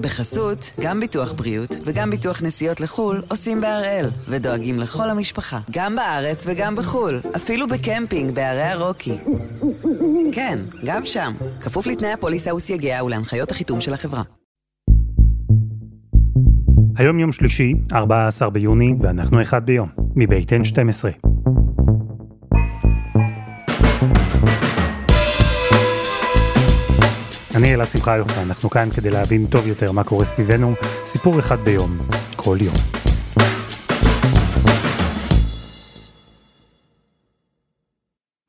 בחסות, גם ביטוח בריאות וגם ביטוח נסיעות לחו"ל עושים בהראל, ודואגים לכל המשפחה, גם בארץ וגם בחו"ל, אפילו בקמפינג בערי הרוקי. כן, גם שם, כפוף לתנאי הפוליסה וסייגיה ולהנחיות החיתום של החברה. היום יום שלישי, 14 ביוני, ואנחנו אחד ביום, מבית N12. אני אלעד שמחיוף, ואנחנו כאן כדי להבין טוב יותר מה קורה סביבנו, סיפור אחד ביום, כל יום.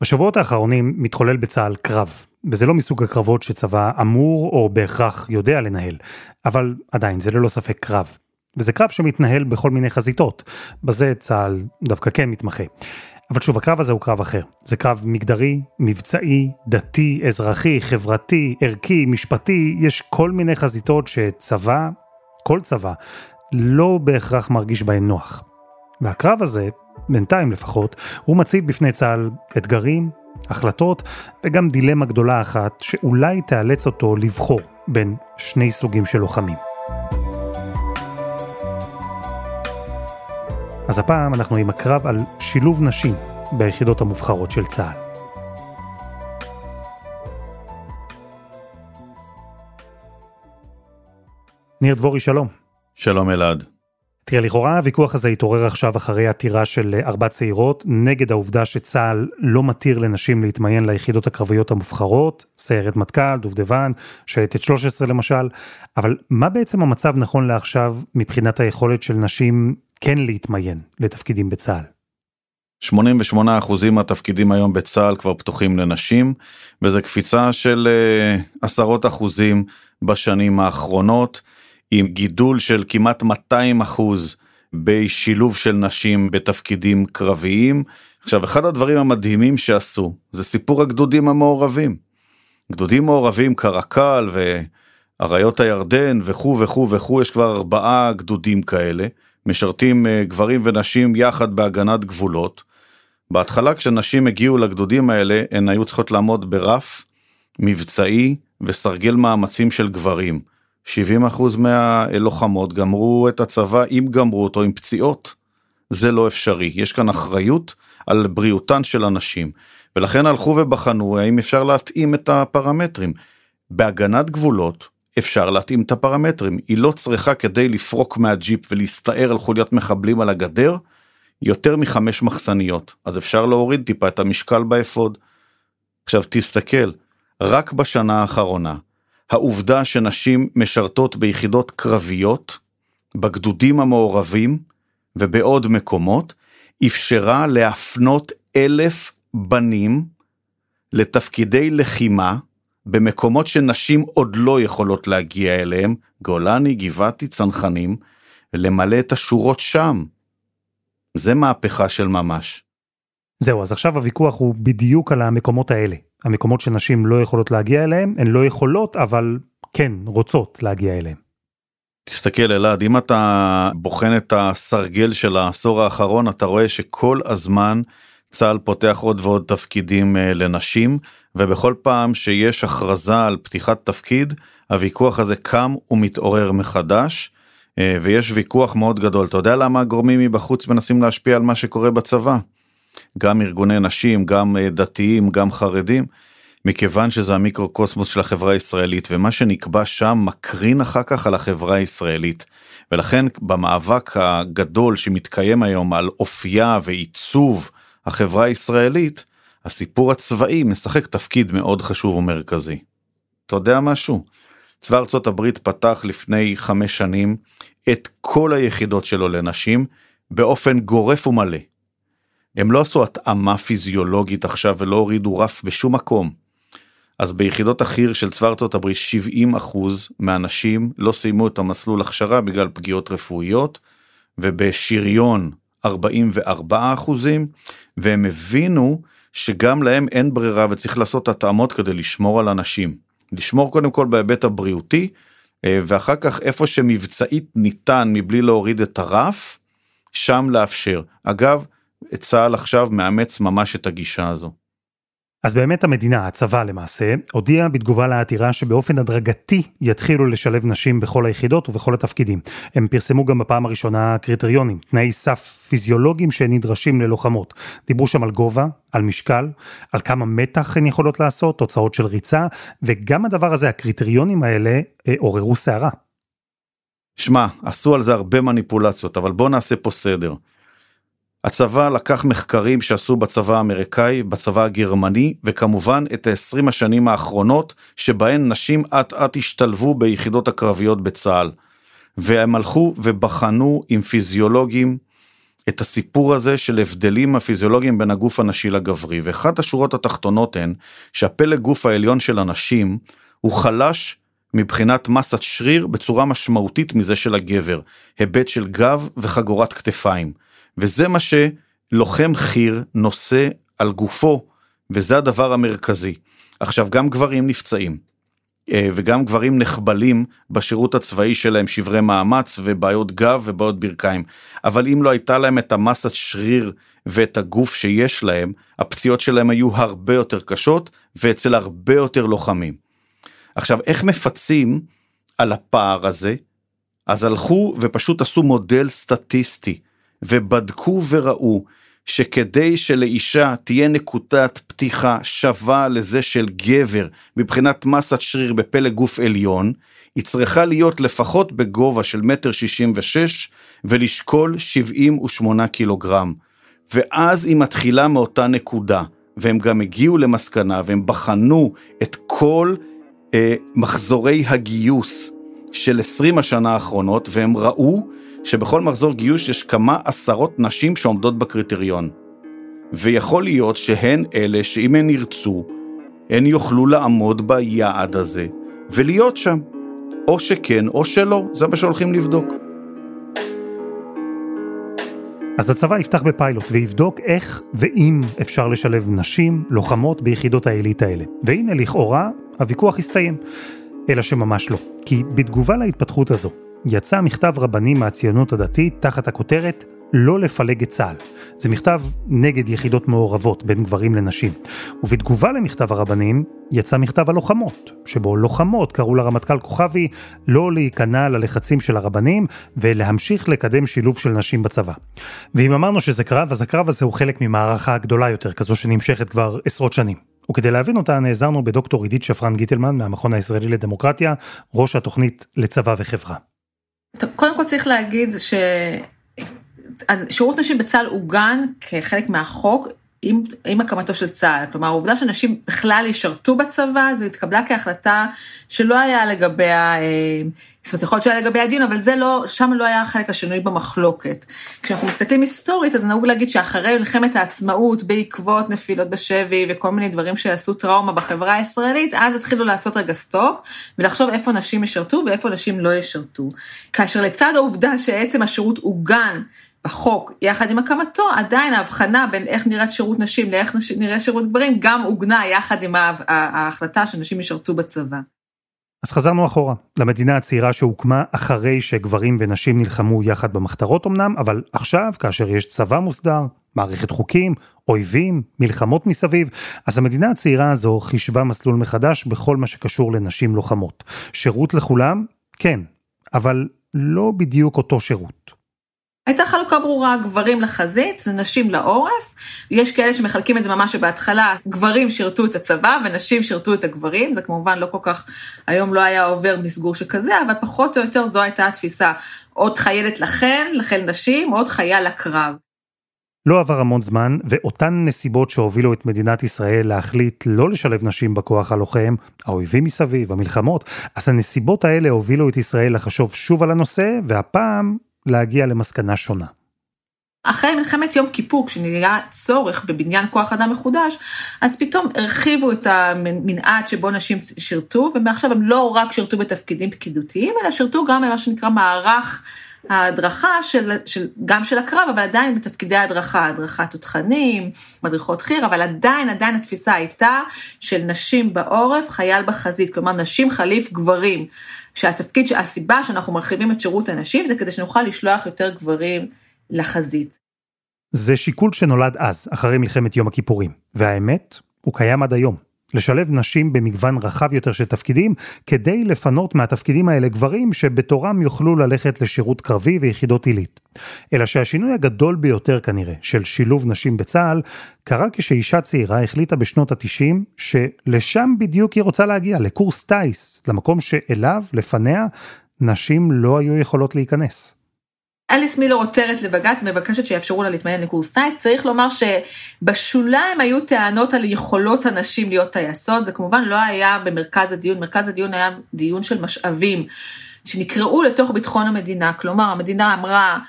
בשבועות האחרונים מתחולל בצה"ל קרב, וזה לא מסוג הקרבות שצבא אמור או בהכרח יודע לנהל, אבל עדיין זה ללא ספק קרב. וזה קרב שמתנהל בכל מיני חזיתות, בזה צה"ל דווקא כן מתמחה. אבל שוב, הקרב הזה הוא קרב אחר. זה קרב מגדרי, מבצעי, דתי, אזרחי, חברתי, ערכי, משפטי, יש כל מיני חזיתות שצבא, כל צבא, לא בהכרח מרגיש בהן נוח. והקרב הזה, בינתיים לפחות, הוא מציב בפני צה"ל אתגרים, החלטות וגם דילמה גדולה אחת שאולי תאלץ אותו לבחור בין שני סוגים של לוחמים. אז הפעם אנחנו עם הקרב על שילוב נשים ביחידות המובחרות של צה"ל. ניר דבורי, שלום. שלום אלעד. תראה, לכאורה הוויכוח הזה התעורר עכשיו אחרי עתירה של ארבע צעירות נגד העובדה שצה"ל לא מתיר לנשים להתמיין ליחידות הקרביות המובחרות, סיירת מטכ"ל, דובדבן, שייטת 13 למשל, אבל מה בעצם המצב נכון לעכשיו מבחינת היכולת של נשים כן להתמיין לתפקידים בצה"ל? 88% מהתפקידים היום בצה"ל כבר פתוחים לנשים, וזו קפיצה של uh, עשרות אחוזים בשנים האחרונות, עם גידול של כמעט 200 אחוז בשילוב של נשים בתפקידים קרביים. עכשיו, אחד הדברים המדהימים שעשו, זה סיפור הגדודים המעורבים. גדודים מעורבים קרקל ואריות הירדן וכו' וכו' וכו', יש כבר ארבעה גדודים כאלה. משרתים אה, גברים ונשים יחד בהגנת גבולות. בהתחלה כשנשים הגיעו לגדודים האלה, הן היו צריכות לעמוד ברף מבצעי וסרגל מאמצים של גברים. 70% מהלוחמות גמרו את הצבא, אם גמרו אותו עם פציעות. זה לא אפשרי, יש כאן אחריות על בריאותן של הנשים. ולכן הלכו ובחנו האם אפשר להתאים את הפרמטרים. בהגנת גבולות, אפשר להתאים את הפרמטרים. היא לא צריכה כדי לפרוק מהג'יפ ולהסתער על חוליית מחבלים על הגדר, יותר מחמש מחסניות. אז אפשר להוריד טיפה את המשקל באפוד. עכשיו תסתכל, רק בשנה האחרונה, העובדה שנשים משרתות ביחידות קרביות, בגדודים המעורבים ובעוד מקומות, אפשרה להפנות אלף בנים לתפקידי לחימה במקומות שנשים עוד לא יכולות להגיע אליהם, גולני, גבעתי, צנחנים, למלא את השורות שם. זה מהפכה של ממש. זהו, אז עכשיו הוויכוח הוא בדיוק על המקומות האלה. המקומות שנשים לא יכולות להגיע אליהם, הן לא יכולות, אבל כן, רוצות להגיע אליהם. תסתכל אלעד, אם אתה בוחן את הסרגל של העשור האחרון, אתה רואה שכל הזמן צה"ל פותח עוד ועוד תפקידים אה, לנשים, ובכל פעם שיש הכרזה על פתיחת תפקיד, הוויכוח הזה קם ומתעורר מחדש, אה, ויש ויכוח מאוד גדול. אתה יודע למה הגורמים מבחוץ מנסים להשפיע על מה שקורה בצבא? גם ארגוני נשים, גם אה, דתיים, גם חרדים, מכיוון שזה המיקרוקוסמוס של החברה הישראלית, ומה שנקבע שם מקרין אחר כך על החברה הישראלית. ולכן במאבק הגדול שמתקיים היום על אופייה ועיצוב החברה הישראלית, הסיפור הצבאי משחק תפקיד מאוד חשוב ומרכזי. אתה יודע משהו? צבא ארצות הברית פתח לפני חמש שנים את כל היחידות שלו לנשים באופן גורף ומלא. הם לא עשו התאמה פיזיולוגית עכשיו ולא הורידו רף בשום מקום. אז ביחידות החי"ר של צבא ארצות הברית 70 אחוז מהנשים לא סיימו את המסלול הכשרה בגלל פגיעות רפואיות, ובשריון 44 אחוזים, והם הבינו שגם להם אין ברירה וצריך לעשות התאמות כדי לשמור על אנשים. לשמור קודם כל בהיבט הבריאותי, אה, ואחר כך איפה שמבצעית ניתן מבלי להוריד את הרף, שם לאפשר. אגב, צה"ל עכשיו מאמץ ממש את הגישה הזו. אז באמת המדינה, הצבא למעשה, הודיעה בתגובה לעתירה שבאופן הדרגתי יתחילו לשלב נשים בכל היחידות ובכל התפקידים. הם פרסמו גם בפעם הראשונה קריטריונים, תנאי סף פיזיולוגיים שנדרשים ללוחמות. דיברו שם על גובה, על משקל, על כמה מתח הן יכולות לעשות, תוצאות של ריצה, וגם הדבר הזה, הקריטריונים האלה, אה, עוררו סערה. שמע, עשו על זה הרבה מניפולציות, אבל בוא נעשה פה סדר. הצבא לקח מחקרים שעשו בצבא האמריקאי, בצבא הגרמני, וכמובן את ה-20 השנים האחרונות, שבהן נשים אט אט השתלבו ביחידות הקרביות בצה"ל. והם הלכו ובחנו עם פיזיולוגים את הסיפור הזה של הבדלים הפיזיולוגיים בין הגוף הנשי לגברי. ואחת השורות התחתונות הן שהפלג גוף העליון של הנשים הוא חלש מבחינת מסת שריר בצורה משמעותית מזה של הגבר, היבט של גב וחגורת כתפיים. וזה מה שלוחם חי"ר נושא על גופו, וזה הדבר המרכזי. עכשיו, גם גברים נפצעים, אה, וגם גברים נחבלים בשירות הצבאי שלהם שברי מאמץ ובעיות גב ובעיות ברכיים. אבל אם לא הייתה להם את המסת שריר ואת הגוף שיש להם, הפציעות שלהם היו הרבה יותר קשות ואצל הרבה יותר לוחמים. עכשיו, איך מפצים על הפער הזה? אז הלכו ופשוט עשו מודל סטטיסטי. ובדקו וראו שכדי שלאישה תהיה נקודת פתיחה שווה לזה של גבר מבחינת מסת שריר בפלג גוף עליון, היא צריכה להיות לפחות בגובה של מטר שישים ושש ולשקול 78 קילוגרם. ואז היא מתחילה מאותה נקודה, והם גם הגיעו למסקנה והם בחנו את כל אה, מחזורי הגיוס של 20 השנה האחרונות, והם ראו שבכל מחזור גיוס יש כמה עשרות נשים שעומדות בקריטריון. ויכול להיות שהן אלה שאם הן ירצו, הן יוכלו לעמוד ביעד הזה ולהיות שם. או שכן או שלא, זה מה שהולכים לבדוק. אז הצבא יפתח בפיילוט ויבדוק איך ואם אפשר לשלב נשים, לוחמות ביחידות העילית האלה. והנה, לכאורה, הוויכוח הסתיים. אלא שממש לא. כי בתגובה להתפתחות הזו, יצא מכתב רבני מהציונות הדתית תחת הכותרת לא לפלג את צה"ל. זה מכתב נגד יחידות מעורבות בין גברים לנשים. ובתגובה למכתב הרבנים, יצא מכתב הלוחמות, שבו לוחמות קראו לרמטכ"ל כוכבי לא להיכנע ללחצים של הרבנים ולהמשיך לקדם שילוב של נשים בצבא. ואם אמרנו שזה קרב, אז הקרב הזה הוא חלק ממערכה גדולה יותר, כזו שנמשכת כבר עשרות שנים. וכדי להבין אותה נעזרנו בדוקטור עידית שפרן גיטלמן מהמכון הישראלי לדמוקרטיה, ראש התוכנית לצבא וחברה. קודם כל צריך להגיד ששירות נשים בצה"ל עוגן כחלק מהחוק עם, עם הקמתו של צה"ל, כלומר העובדה שנשים בכלל ישרתו בצבא, זו התקבלה כהחלטה שלא היה לגביה, אה, זאת אומרת יכול להיות שהיה לגביה דיון, אבל זה לא, שם לא היה החלק השינוי במחלוקת. כשאנחנו מסתכלים היסטורית, אז נהוג להגיד שאחרי מלחמת העצמאות, בעקבות נפילות בשבי וכל מיני דברים שעשו טראומה בחברה הישראלית, אז התחילו לעשות רגע סטופ, ולחשוב איפה נשים ישרתו ואיפה נשים לא ישרתו. כאשר לצד העובדה שעצם השירות עוגן, בחוק, יחד עם הקמתו, עדיין ההבחנה בין איך נראית שירות נשים לאיך נראה שירות גברים, גם עוגנה יחד עם ההחלטה שנשים ישרתו בצבא. אז חזרנו אחורה, למדינה הצעירה שהוקמה אחרי שגברים ונשים נלחמו יחד במחתרות אמנם, אבל עכשיו, כאשר יש צבא מוסדר, מערכת חוקים, אויבים, מלחמות מסביב, אז המדינה הצעירה הזו חישבה מסלול מחדש בכל מה שקשור לנשים לוחמות. שירות לכולם? כן, אבל לא בדיוק אותו שירות. הייתה חלוקה ברורה, גברים לחזית ונשים לעורף. יש כאלה שמחלקים את זה ממש שבהתחלה גברים שירתו את הצבא ונשים שירתו את הגברים, זה כמובן לא כל כך, היום לא היה עובר מסגור שכזה, אבל פחות או יותר זו הייתה התפיסה. עוד חיילת לכן, לחיל נשים, עוד חייל לקרב. לא עבר המון זמן, ואותן נסיבות שהובילו את מדינת ישראל להחליט לא לשלב נשים בכוח הלוחם, האויבים מסביב, המלחמות, אז הנסיבות האלה הובילו את ישראל לחשוב שוב על הנושא, והפעם להגיע למסקנה שונה. אחרי מלחמת יום כיפור, כשנהיה צורך בבניין כוח אדם מחודש, אז פתאום הרחיבו את המנעד שבו נשים שירתו, ומעכשיו הם לא רק שירתו בתפקידים פקידותיים, אלא שירתו גם במה שנקרא מערך ההדרכה של, של, גם של הקרב, אבל עדיין בתפקידי הדרכה, הדרכת תותחנים, מדריכות חי"ר, אבל עדיין, עדיין התפיסה הייתה של נשים בעורף, חייל בחזית, כלומר נשים חליף גברים. שהתפקיד, הסיבה שאנחנו מרחיבים את שירות הנשים זה כדי שנוכל לשלוח יותר גברים לחזית. זה שיקול שנולד אז, אחרי מלחמת יום הכיפורים. והאמת, הוא קיים עד היום. לשלב נשים במגוון רחב יותר של תפקידים, כדי לפנות מהתפקידים האלה גברים שבתורם יוכלו ללכת לשירות קרבי ויחידות עילית. אלא שהשינוי הגדול ביותר כנראה של שילוב נשים בצה"ל, קרה כשאישה צעירה החליטה בשנות ה-90 שלשם בדיוק היא רוצה להגיע, לקורס טיס, למקום שאליו, לפניה, נשים לא היו יכולות להיכנס. אליס מילר עותרת לבג"ץ, מבקשת שיאפשרו לה להתמיין לקורס טיס. צריך לומר שבשוליים היו טענות על יכולות הנשים להיות טייסות, זה כמובן לא היה במרכז הדיון, מרכז הדיון היה דיון של משאבים, שנקראו לתוך ביטחון המדינה, כלומר המדינה אמרה,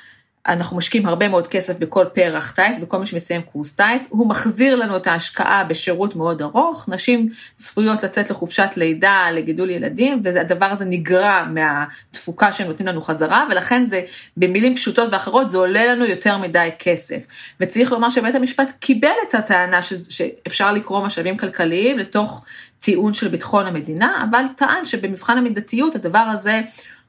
אנחנו משקיעים הרבה מאוד כסף בכל פרח טיס, בכל מי שמסיים קורס טיס, הוא מחזיר לנו את ההשקעה בשירות מאוד ארוך, נשים צפויות לצאת לחופשת לידה, לגידול ילדים, והדבר הזה נגרע מהתפוקה שהם נותנים לנו חזרה, ולכן זה, במילים פשוטות ואחרות, זה עולה לנו יותר מדי כסף. וצריך לומר שבית המשפט קיבל את הטענה ש, שאפשר לקרוא משאבים כלכליים לתוך טיעון של ביטחון המדינה, אבל טען שבמבחן המידתיות הדבר הזה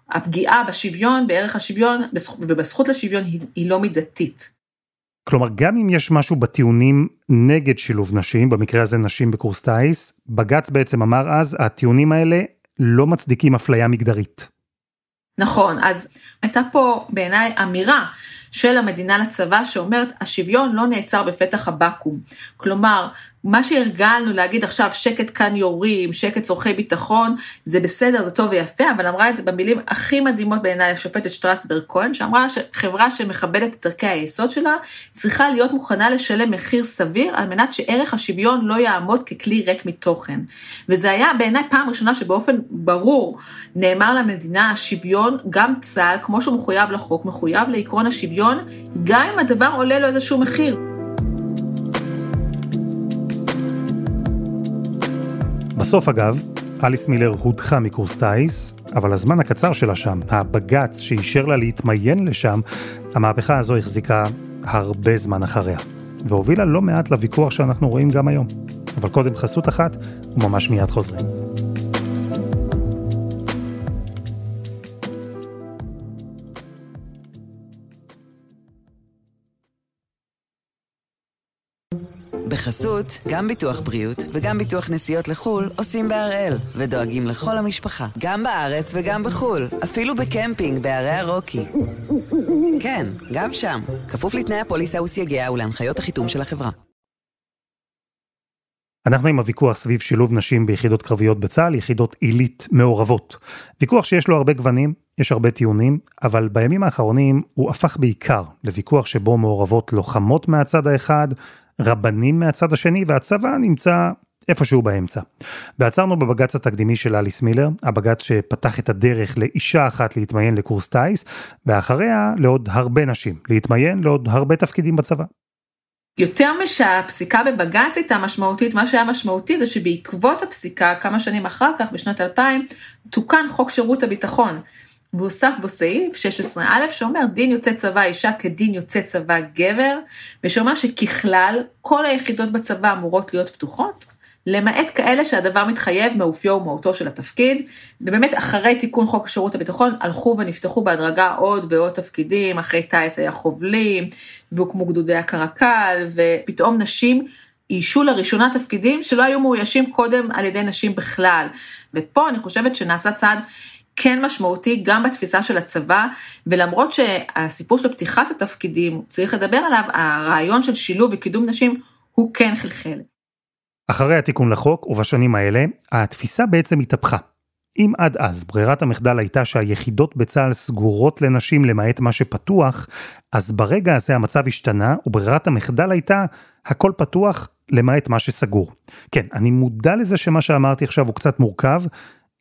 הפגיעה בשוויון, בערך השוויון ובזכות לשוויון היא, היא לא מידתית. כלומר, גם אם יש משהו בטיעונים נגד שילוב נשים, במקרה הזה נשים בקורס טיס, בג"ץ בעצם אמר אז, הטיעונים האלה לא מצדיקים אפליה מגדרית. נכון, אז הייתה פה בעיניי אמירה של המדינה לצבא שאומרת, השוויון לא נעצר בפתח הבקו"ם. כלומר, מה שהרגלנו להגיד עכשיו שקט כאן יורים, שקט צורכי ביטחון, זה בסדר, זה טוב ויפה, אבל אמרה את זה במילים הכי מדהימות בעיניי השופטת שטרסברג כהן, שאמרה שחברה שמכבדת את ערכי היסוד שלה, צריכה להיות מוכנה לשלם מחיר סביר על מנת שערך השוויון לא יעמוד ככלי ריק מתוכן. וזה היה בעיניי פעם ראשונה שבאופן ברור נאמר למדינה השוויון, גם צה"ל, כמו שהוא מחויב לחוק, מחויב לעקרון השוויון, גם אם הדבר עולה לו איזשהו מחיר. בסוף אגב, אליס מילר הודחה מקורס טיס, אבל הזמן הקצר שלה שם, הבג"ץ שאישר לה להתמיין לשם, המהפכה הזו החזיקה הרבה זמן אחריה, והובילה לא מעט לוויכוח שאנחנו רואים גם היום. אבל קודם חסות אחת, וממש מיד חוזרים. בחסות, גם ביטוח בריאות וגם ביטוח נסיעות לחו"ל עושים בהראל, ודואגים לכל המשפחה, גם בארץ וגם בחו"ל, אפילו בקמפינג בערי הרוקי. כן, גם שם, כפוף לתנאי הפוליסה וסייגיה ולהנחיות החיתום של החברה. אנחנו עם הוויכוח סביב שילוב נשים ביחידות קרביות בצה"ל, יחידות עילית מעורבות. ויכוח שיש לו הרבה גוונים, יש הרבה טיעונים, אבל בימים האחרונים הוא הפך בעיקר לוויכוח שבו מעורבות לוחמות מהצד האחד, רבנים מהצד השני, והצבא נמצא איפשהו באמצע. ועצרנו בבג"ץ התקדימי של אליס מילר, הבג"ץ שפתח את הדרך לאישה אחת להתמיין לקורס טיס, ואחריה לעוד הרבה נשים, להתמיין לעוד הרבה תפקידים בצבא. יותר משהפסיקה בבג"ץ הייתה משמעותית, מה שהיה משמעותי זה שבעקבות הפסיקה, כמה שנים אחר כך, בשנת 2000, תוקן חוק שירות הביטחון. והוסף בו סעיף 16א שאומר דין יוצא צבא אישה כדין יוצא צבא גבר, ושאומר שככלל כל היחידות בצבא אמורות להיות פתוחות, למעט כאלה שהדבר מתחייב מאופיו ומהותו של התפקיד, ובאמת אחרי תיקון חוק שירות הביטחון הלכו ונפתחו בהדרגה עוד ועוד תפקידים, אחרי טיס היה חובלים, והוקמו גדודי הקרקל, ופתאום נשים איישו לראשונה תפקידים שלא היו מאוישים קודם על ידי נשים בכלל. ופה אני חושבת שנעשה צעד כן משמעותי גם בתפיסה של הצבא, ולמרות שהסיפור של פתיחת התפקידים, צריך לדבר עליו, הרעיון של שילוב וקידום נשים הוא כן חלחל. אחרי התיקון לחוק, ובשנים האלה, התפיסה בעצם התהפכה. אם עד אז ברירת המחדל הייתה שהיחידות בצה"ל סגורות לנשים למעט מה שפתוח, אז ברגע הזה המצב השתנה, וברירת המחדל הייתה הכל פתוח למעט מה שסגור. כן, אני מודע לזה שמה שאמרתי עכשיו הוא קצת מורכב,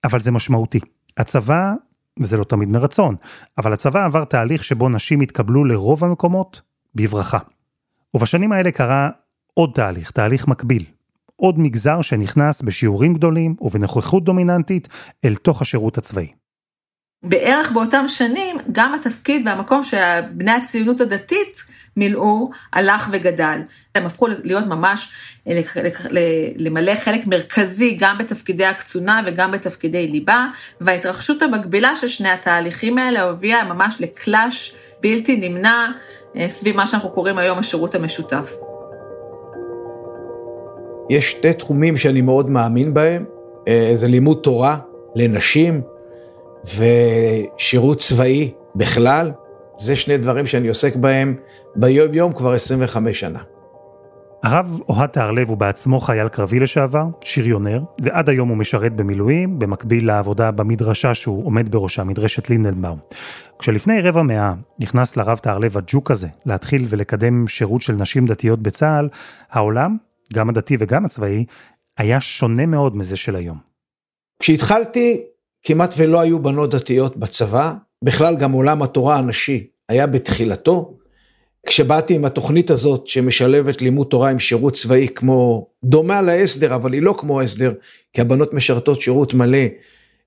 אבל זה משמעותי. הצבא, וזה לא תמיד מרצון, אבל הצבא עבר תהליך שבו נשים התקבלו לרוב המקומות בברכה. ובשנים האלה קרה עוד תהליך, תהליך מקביל. עוד מגזר שנכנס בשיעורים גדולים ובנוכחות דומיננטית אל תוך השירות הצבאי. בערך באותם שנים, גם התפקיד והמקום שבני הציונות הדתית מילאו, הלך וגדל. הם הפכו להיות ממש, למלא חלק מרכזי גם בתפקידי הקצונה וגם בתפקידי ליבה, וההתרחשות המקבילה של שני התהליכים האלה הובילה ממש לקלאש בלתי נמנע אה, סביב מה שאנחנו קוראים היום השירות המשותף. יש שתי תחומים שאני מאוד מאמין בהם, אה, זה לימוד תורה לנשים ושירות צבאי בכלל. זה שני דברים שאני עוסק בהם ביום יום כבר 25 שנה. הרב אוהד תהרלב הוא בעצמו חייל קרבי לשעבר, שריונר, ועד היום הוא משרת במילואים, במקביל לעבודה במדרשה שהוא עומד בראשה, מדרשת לינדנבאום. כשלפני רבע מאה נכנס לרב תהרלב הג'וק הזה, להתחיל ולקדם שירות של נשים דתיות בצה"ל, העולם, גם הדתי וגם הצבאי, היה שונה מאוד מזה של היום. כשהתחלתי, כמעט ולא היו בנות דתיות בצבא, בכלל גם עולם התורה הנשי היה בתחילתו. כשבאתי עם התוכנית הזאת שמשלבת לימוד תורה עם שירות צבאי כמו, דומה להסדר, אבל היא לא כמו הסדר, כי הבנות משרתות שירות מלא.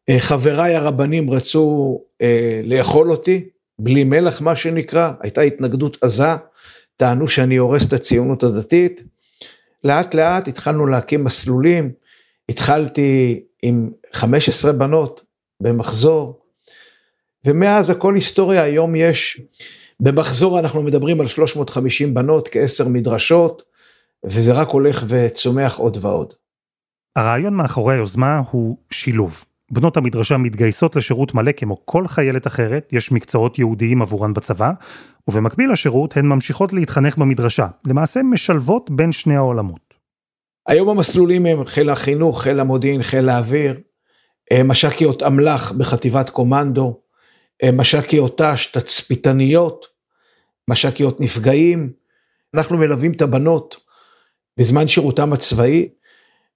אה, חבריי הרבנים רצו אה, לאכול אותי, בלי מלח מה שנקרא, הייתה התנגדות עזה, טענו שאני הורס את הציונות הדתית. לאט לאט התחלנו להקים מסלולים, התחלתי עם 15 בנות במחזור, ומאז הכל היסטוריה, היום יש, במחזור אנחנו מדברים על 350 בנות, כעשר מדרשות, וזה רק הולך וצומח עוד ועוד. הרעיון מאחורי היוזמה הוא שילוב. בנות המדרשה מתגייסות לשירות מלא כמו כל חיילת אחרת, יש מקצועות ייעודיים עבורן בצבא, ובמקביל לשירות הן ממשיכות להתחנך במדרשה, למעשה משלבות בין שני העולמות. היום המסלולים הם חיל החינוך, חיל המודיעין, חיל האוויר, מש"קיות אמל"ח בחטיבת קומנדו, אה, מש"קיות ת"ש, תצפיתניות, מש"קיות נפגעים. אנחנו מלווים את הבנות בזמן שירותם הצבאי,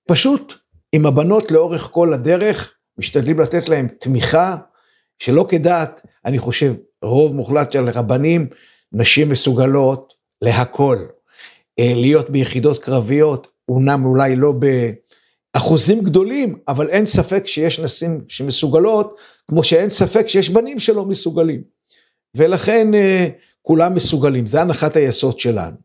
פשוט עם הבנות לאורך כל הדרך, משתדלים לתת להם תמיכה, שלא כדעת, אני חושב, רוב מוחלט של רבנים, נשים מסוגלות להכל. אה, להיות ביחידות קרביות, אומנם אולי לא באחוזים גדולים, אבל אין ספק שיש נשים שמסוגלות, כמו שאין ספק שיש בנים שלא מסוגלים. ולכן אה, כולם מסוגלים, זה הנחת היסוד שלנו.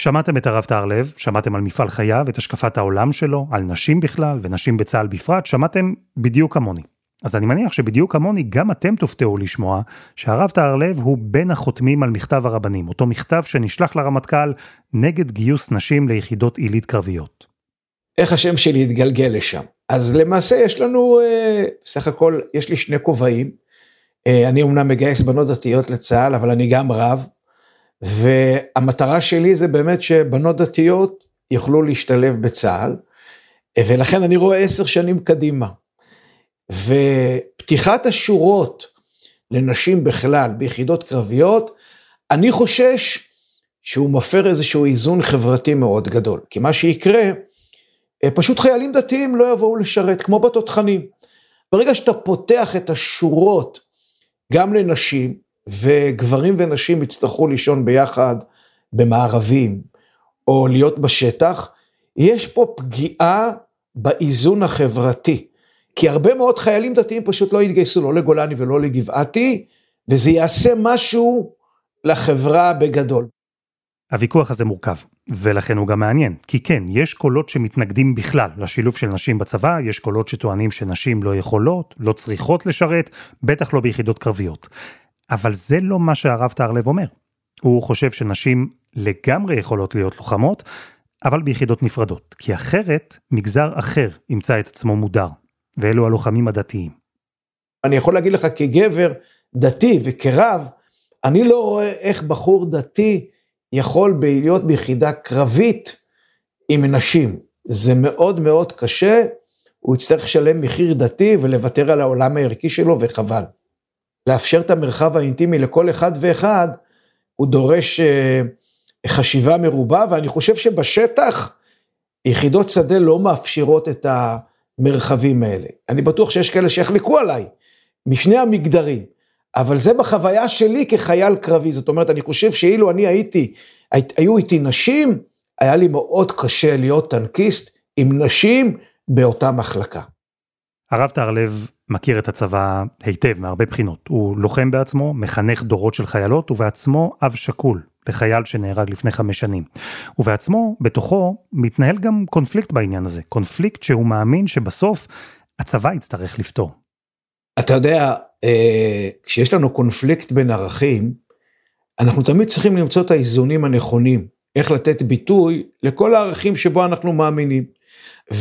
שמעתם את הרב טהרלב, שמעתם על מפעל חייו, את השקפת העולם שלו, על נשים בכלל ונשים בצה"ל בפרט, שמעתם בדיוק כמוני. אז אני מניח שבדיוק כמוני גם אתם תופתעו לשמוע שהרב טהרלב הוא בין החותמים על מכתב הרבנים, אותו מכתב שנשלח לרמטכ"ל נגד גיוס נשים ליחידות עילית קרביות. איך השם שלי התגלגל לשם? אז למעשה יש לנו, אה, סך הכל, יש לי שני כובעים. אה, אני אמנם מגייס בנות דתיות לצה"ל, אבל אני גם רב, והמטרה שלי זה באמת שבנות דתיות יוכלו להשתלב בצה"ל, ולכן אני רואה עשר שנים קדימה. ופתיחת השורות לנשים בכלל ביחידות קרביות, אני חושש שהוא מפר איזשהו איזון חברתי מאוד גדול. כי מה שיקרה, אה, פשוט חיילים דתיים לא יבואו לשרת, כמו בתותחנים. ברגע שאתה פותח את השורות גם לנשים, וגברים ונשים יצטרכו לישון ביחד במערבים, או להיות בשטח, יש פה פגיעה באיזון החברתי. כי הרבה מאוד חיילים דתיים פשוט לא יתגייסו לא לגולני ולא לגבעתי, וזה יעשה משהו לחברה בגדול. הוויכוח הזה מורכב, ולכן הוא גם מעניין. כי כן, יש קולות שמתנגדים בכלל לשילוב של נשים בצבא, יש קולות שטוענים שנשים לא יכולות, לא צריכות לשרת, בטח לא ביחידות קרביות. אבל זה לא מה שהרב טהרלב אומר. הוא חושב שנשים לגמרי יכולות להיות לוחמות, אבל ביחידות נפרדות, כי אחרת מגזר אחר ימצא את עצמו מודר, ואלו הלוחמים הדתיים. אני יכול להגיד לך כגבר דתי וכרב, אני לא רואה איך בחור דתי יכול להיות ביחידה קרבית עם נשים. זה מאוד מאוד קשה, הוא יצטרך לשלם מחיר דתי ולוותר על העולם הערכי שלו וחבל. לאפשר את המרחב האינטימי לכל אחד ואחד, הוא דורש אה, חשיבה מרובה, ואני חושב שבשטח יחידות שדה לא מאפשרות את המרחבים האלה. אני בטוח שיש כאלה שיחלקו עליי, משני המגדרים, אבל זה בחוויה שלי כחייל קרבי, זאת אומרת, אני חושב שאילו אני הייתי, היו איתי נשים, היה לי מאוד קשה להיות טנקיסט עם נשים באותה מחלקה. הרב טהרלב מכיר את הצבא היטב מהרבה בחינות. הוא לוחם בעצמו, מחנך דורות של חיילות, ובעצמו אב שכול לחייל שנהרג לפני חמש שנים. ובעצמו, בתוכו, מתנהל גם קונפליקט בעניין הזה. קונפליקט שהוא מאמין שבסוף הצבא יצטרך לפתור. אתה יודע, כשיש לנו קונפליקט בין ערכים, אנחנו תמיד צריכים למצוא את האיזונים הנכונים. איך לתת ביטוי לכל הערכים שבו אנחנו מאמינים.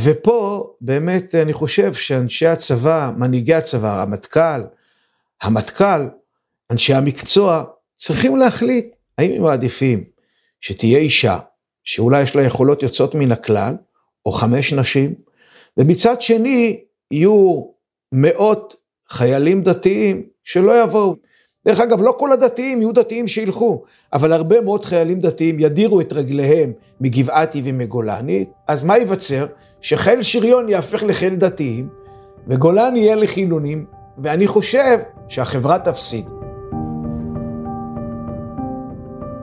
ופה באמת אני חושב שאנשי הצבא, מנהיגי הצבא, הרמטכ"ל, המטכ"ל, אנשי המקצוע, צריכים להחליט האם הם מעדיפים שתהיה אישה, שאולי יש לה יכולות יוצאות מן הכלל, או חמש נשים, ומצד שני יהיו מאות חיילים דתיים שלא יבואו. דרך אגב, לא כל הדתיים יהיו דתיים שילכו, אבל הרבה מאוד חיילים דתיים ידירו את רגליהם מגבעתי ומגולני, אז מה ייווצר? שחיל שריון יהפך לחיל דתיים, וגולני יהיה לחילונים, ואני חושב שהחברה תפסיד.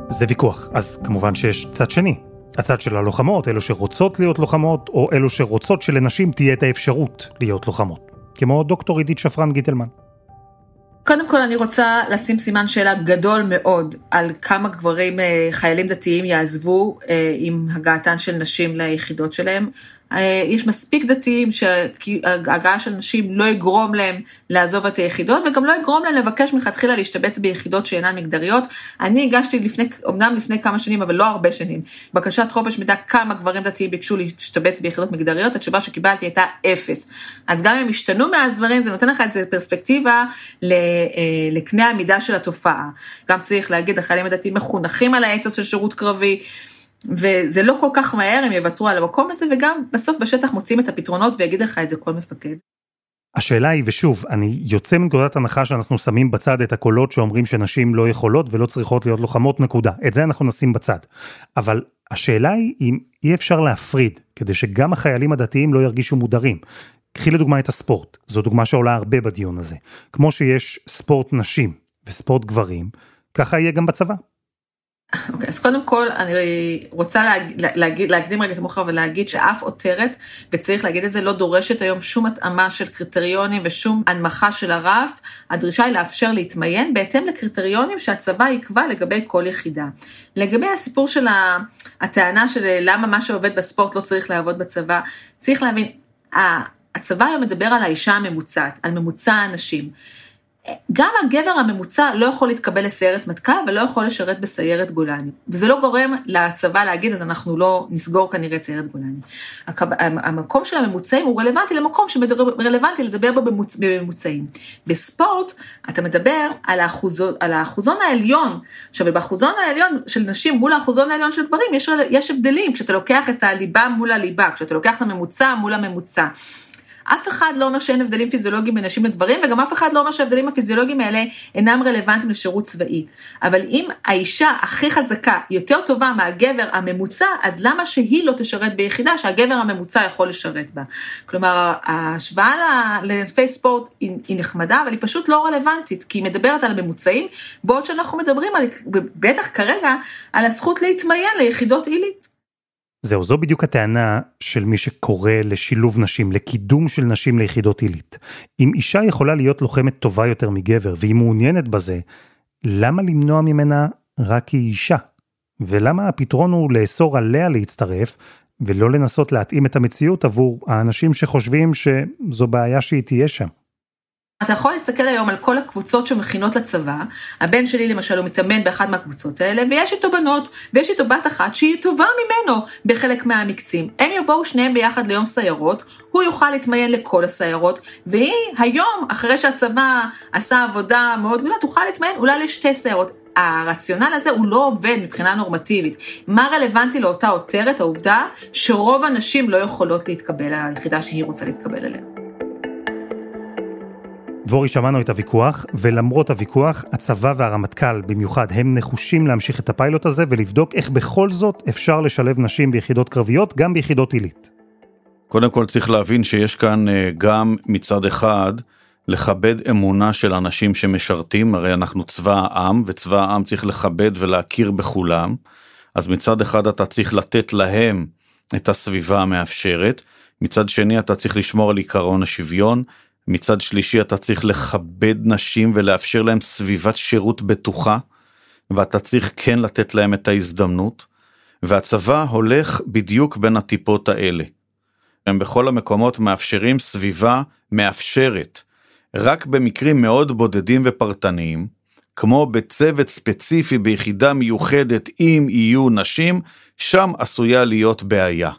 זה ויכוח, אז כמובן שיש צד שני. הצד של הלוחמות, אלו שרוצות להיות לוחמות, או אלו שרוצות שלנשים תהיה את האפשרות להיות לוחמות. כמו דוקטור עידית שפרן גיטלמן. קודם כל אני רוצה לשים סימן שאלה גדול מאוד על כמה גברים אה, חיילים דתיים יעזבו אה, עם הגעתן של נשים ליחידות שלהם. אה, יש מספיק דתיים שהגעה של נשים לא יגרום להם לעזוב את היחידות וגם לא יגרום להם לבקש מלכתחילה להשתבץ ביחידות שאינן מגדריות. אני הגשתי לפני, אמנם לפני כמה שנים אבל לא הרבה שנים, בקשת חופש מידע כמה גברים דתיים ביקשו להשתבץ ביחידות מגדריות, התשובה שקיבלתי הייתה אפס. אז גם אם השתנו מאז דברים זה נותן לך איזו פרספקטיבה אה, לקנה המידה של התופעה. גם צריך להגיד החיילים הדתיים מחונכים על האצוס של שירות קרבי. וזה לא כל כך מהר הם יוותרו על המקום הזה, וגם בסוף בשטח מוצאים את הפתרונות ויגיד לך את זה כל מפקד. השאלה היא, ושוב, אני יוצא מנקודת הנחה שאנחנו שמים בצד את הקולות שאומרים שנשים לא יכולות ולא צריכות להיות לוחמות, נקודה. את זה אנחנו נשים בצד. אבל השאלה היא אם אי אפשר להפריד, כדי שגם החיילים הדתיים לא ירגישו מודרים. קחי לדוגמה את הספורט, זו דוגמה שעולה הרבה בדיון הזה. כמו שיש ספורט נשים וספורט גברים, ככה יהיה גם בצבא. אוקיי, okay, אז קודם כל אני רוצה להגיד, להגיד, להקדים רגע את המאוחר ולהגיד שאף עותרת, וצריך להגיד את זה, לא דורשת היום שום התאמה של קריטריונים ושום הנמכה של הרף, הדרישה היא לאפשר להתמיין בהתאם לקריטריונים שהצבא יקבע לגבי כל יחידה. לגבי הסיפור של הטענה של למה מה שעובד בספורט לא צריך לעבוד בצבא, צריך להבין, הצבא היום מדבר על האישה הממוצעת, על ממוצע האנשים. גם הגבר הממוצע לא יכול להתקבל לסיירת מטכ"ל ולא יכול לשרת בסיירת גולני. וזה לא גורם לצבא להגיד, אז אנחנו לא נסגור כנראה את סיירת גולני. המקום של הממוצעים הוא רלוונטי למקום שרלוונטי לדבר בו בממוצעים. בספורט, אתה מדבר על, האחוזון, על האחוזון העליון. עכשיו, באחוזון העליון של נשים מול האחוזון העליון של גברים, יש, יש הבדלים כשאתה לוקח את הליבה מול הליבה, כשאתה לוקח את הממוצע מול הממוצע. אף אחד לא אומר שאין הבדלים פיזיולוגיים בין נשים לגברים, וגם אף אחד לא אומר שההבדלים הפיזיולוגיים האלה אינם רלוונטיים לשירות צבאי. אבל אם האישה הכי חזקה יותר טובה מהגבר הממוצע, אז למה שהיא לא תשרת ביחידה שהגבר הממוצע יכול לשרת בה? כלומר, ההשוואה לענפי ספורט היא, נחמדה, אבל היא פשוט לא רלוונטית, כי היא מדברת על הממוצעים, בעוד שאנחנו מדברים, על, בטח כרגע, על הזכות להתמיין ליחידות עילית. זהו, זו בדיוק הטענה של מי שקורא לשילוב נשים, לקידום של נשים ליחידות עילית. אם אישה יכולה להיות לוחמת טובה יותר מגבר, והיא מעוניינת בזה, למה למנוע ממנה רק כי היא אישה? ולמה הפתרון הוא לאסור עליה להצטרף, ולא לנסות להתאים את המציאות עבור האנשים שחושבים שזו בעיה שהיא תהיה שם? אתה יכול להסתכל היום על כל הקבוצות שמכינות לצבא, הבן שלי למשל הוא מתאמן באחת מהקבוצות האלה, ויש איתו בנות, ויש איתו בת אחת שהיא טובה ממנו בחלק מהמקצים. הם יבואו שניהם ביחד ליום סיירות, הוא יוכל להתמיין לכל הסיירות, והיא היום, אחרי שהצבא עשה עבודה מאוד גדולה, תוכל להתמיין אולי לשתי סיירות. הרציונל הזה הוא לא עובד מבחינה נורמטיבית. מה רלוונטי לאותה עותרת? העובדה שרוב הנשים לא יכולות להתקבל ליחידה שהיא רוצה להתקבל אליה. דבורי, שמענו את הוויכוח, ולמרות הוויכוח, הצבא והרמטכ"ל במיוחד, הם נחושים להמשיך את הפיילוט הזה ולבדוק איך בכל זאת אפשר לשלב נשים ביחידות קרביות, גם ביחידות עילית. קודם כל צריך להבין שיש כאן אה, גם מצד אחד לכבד אמונה של אנשים שמשרתים, הרי אנחנו צבא העם, וצבא העם צריך לכבד ולהכיר בכולם, אז מצד אחד אתה צריך לתת להם את הסביבה המאפשרת, מצד שני אתה צריך לשמור על עיקרון השוויון, מצד שלישי אתה צריך לכבד נשים ולאפשר להם סביבת שירות בטוחה, ואתה צריך כן לתת להם את ההזדמנות, והצבא הולך בדיוק בין הטיפות האלה. הם בכל המקומות מאפשרים סביבה מאפשרת. רק במקרים מאוד בודדים ופרטניים, כמו בצוות ספציפי ביחידה מיוחדת אם יהיו נשים, שם עשויה להיות בעיה.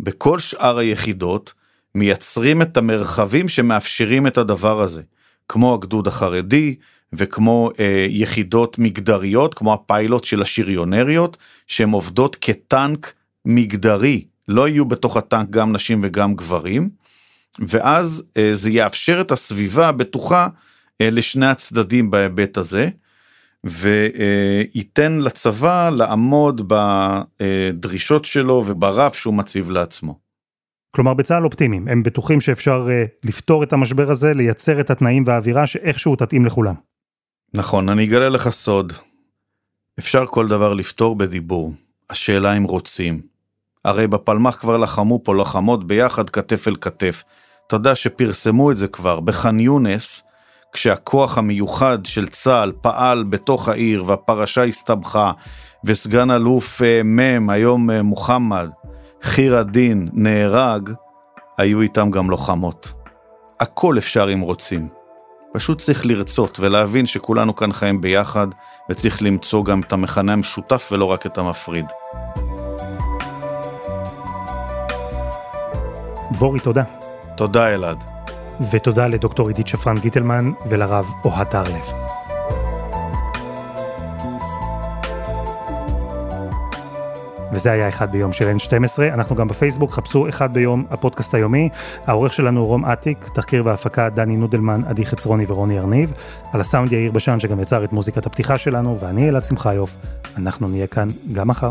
בכל שאר היחידות מייצרים את המרחבים שמאפשרים את הדבר הזה, כמו הגדוד החרדי וכמו אה, יחידות מגדריות, כמו הפיילוט של השריונריות, שהן עובדות כטנק מגדרי, לא יהיו בתוך הטנק גם נשים וגם גברים, ואז אה, זה יאפשר את הסביבה הבטוחה אה, לשני הצדדים בהיבט הזה. וייתן לצבא לעמוד בדרישות שלו וברף שהוא מציב לעצמו. כלומר בצה"ל אופטימיים, הם בטוחים שאפשר uh, לפתור את המשבר הזה, לייצר את התנאים והאווירה שאיכשהו תתאים לכולם. נכון, אני אגלה לך סוד. אפשר כל דבר לפתור בדיבור, השאלה אם רוצים. הרי בפלמ"ח כבר לחמו פה לוחמות ביחד כתף אל כתף. אתה יודע שפרסמו את זה כבר, בח'אן יונס, כשהכוח המיוחד של צה"ל פעל בתוך העיר והפרשה הסתבכה, וסגן אלוף אה, מ', היום אה, מוחמד, חיר א-דין, נהרג, היו איתם גם לוחמות. הכל אפשר אם רוצים. פשוט צריך לרצות ולהבין שכולנו כאן חיים ביחד, וצריך למצוא גם את המכנה המשותף ולא רק את המפריד. דבורי, תודה. תודה, אלעד. ותודה לדוקטור עידית שפרן גיטלמן ולרב אוהד טרלב. וזה היה אחד ביום של N12, אנחנו גם בפייסבוק, חפשו אחד ביום הפודקאסט היומי. העורך שלנו רום אטיק, תחקיר והפקה דני נודלמן, עדי חצרוני ורוני ארניב. על הסאונד יאיר בשן שגם יצר את מוזיקת הפתיחה שלנו, ואני אלעד שמחיוף, אנחנו נהיה כאן גם מחר.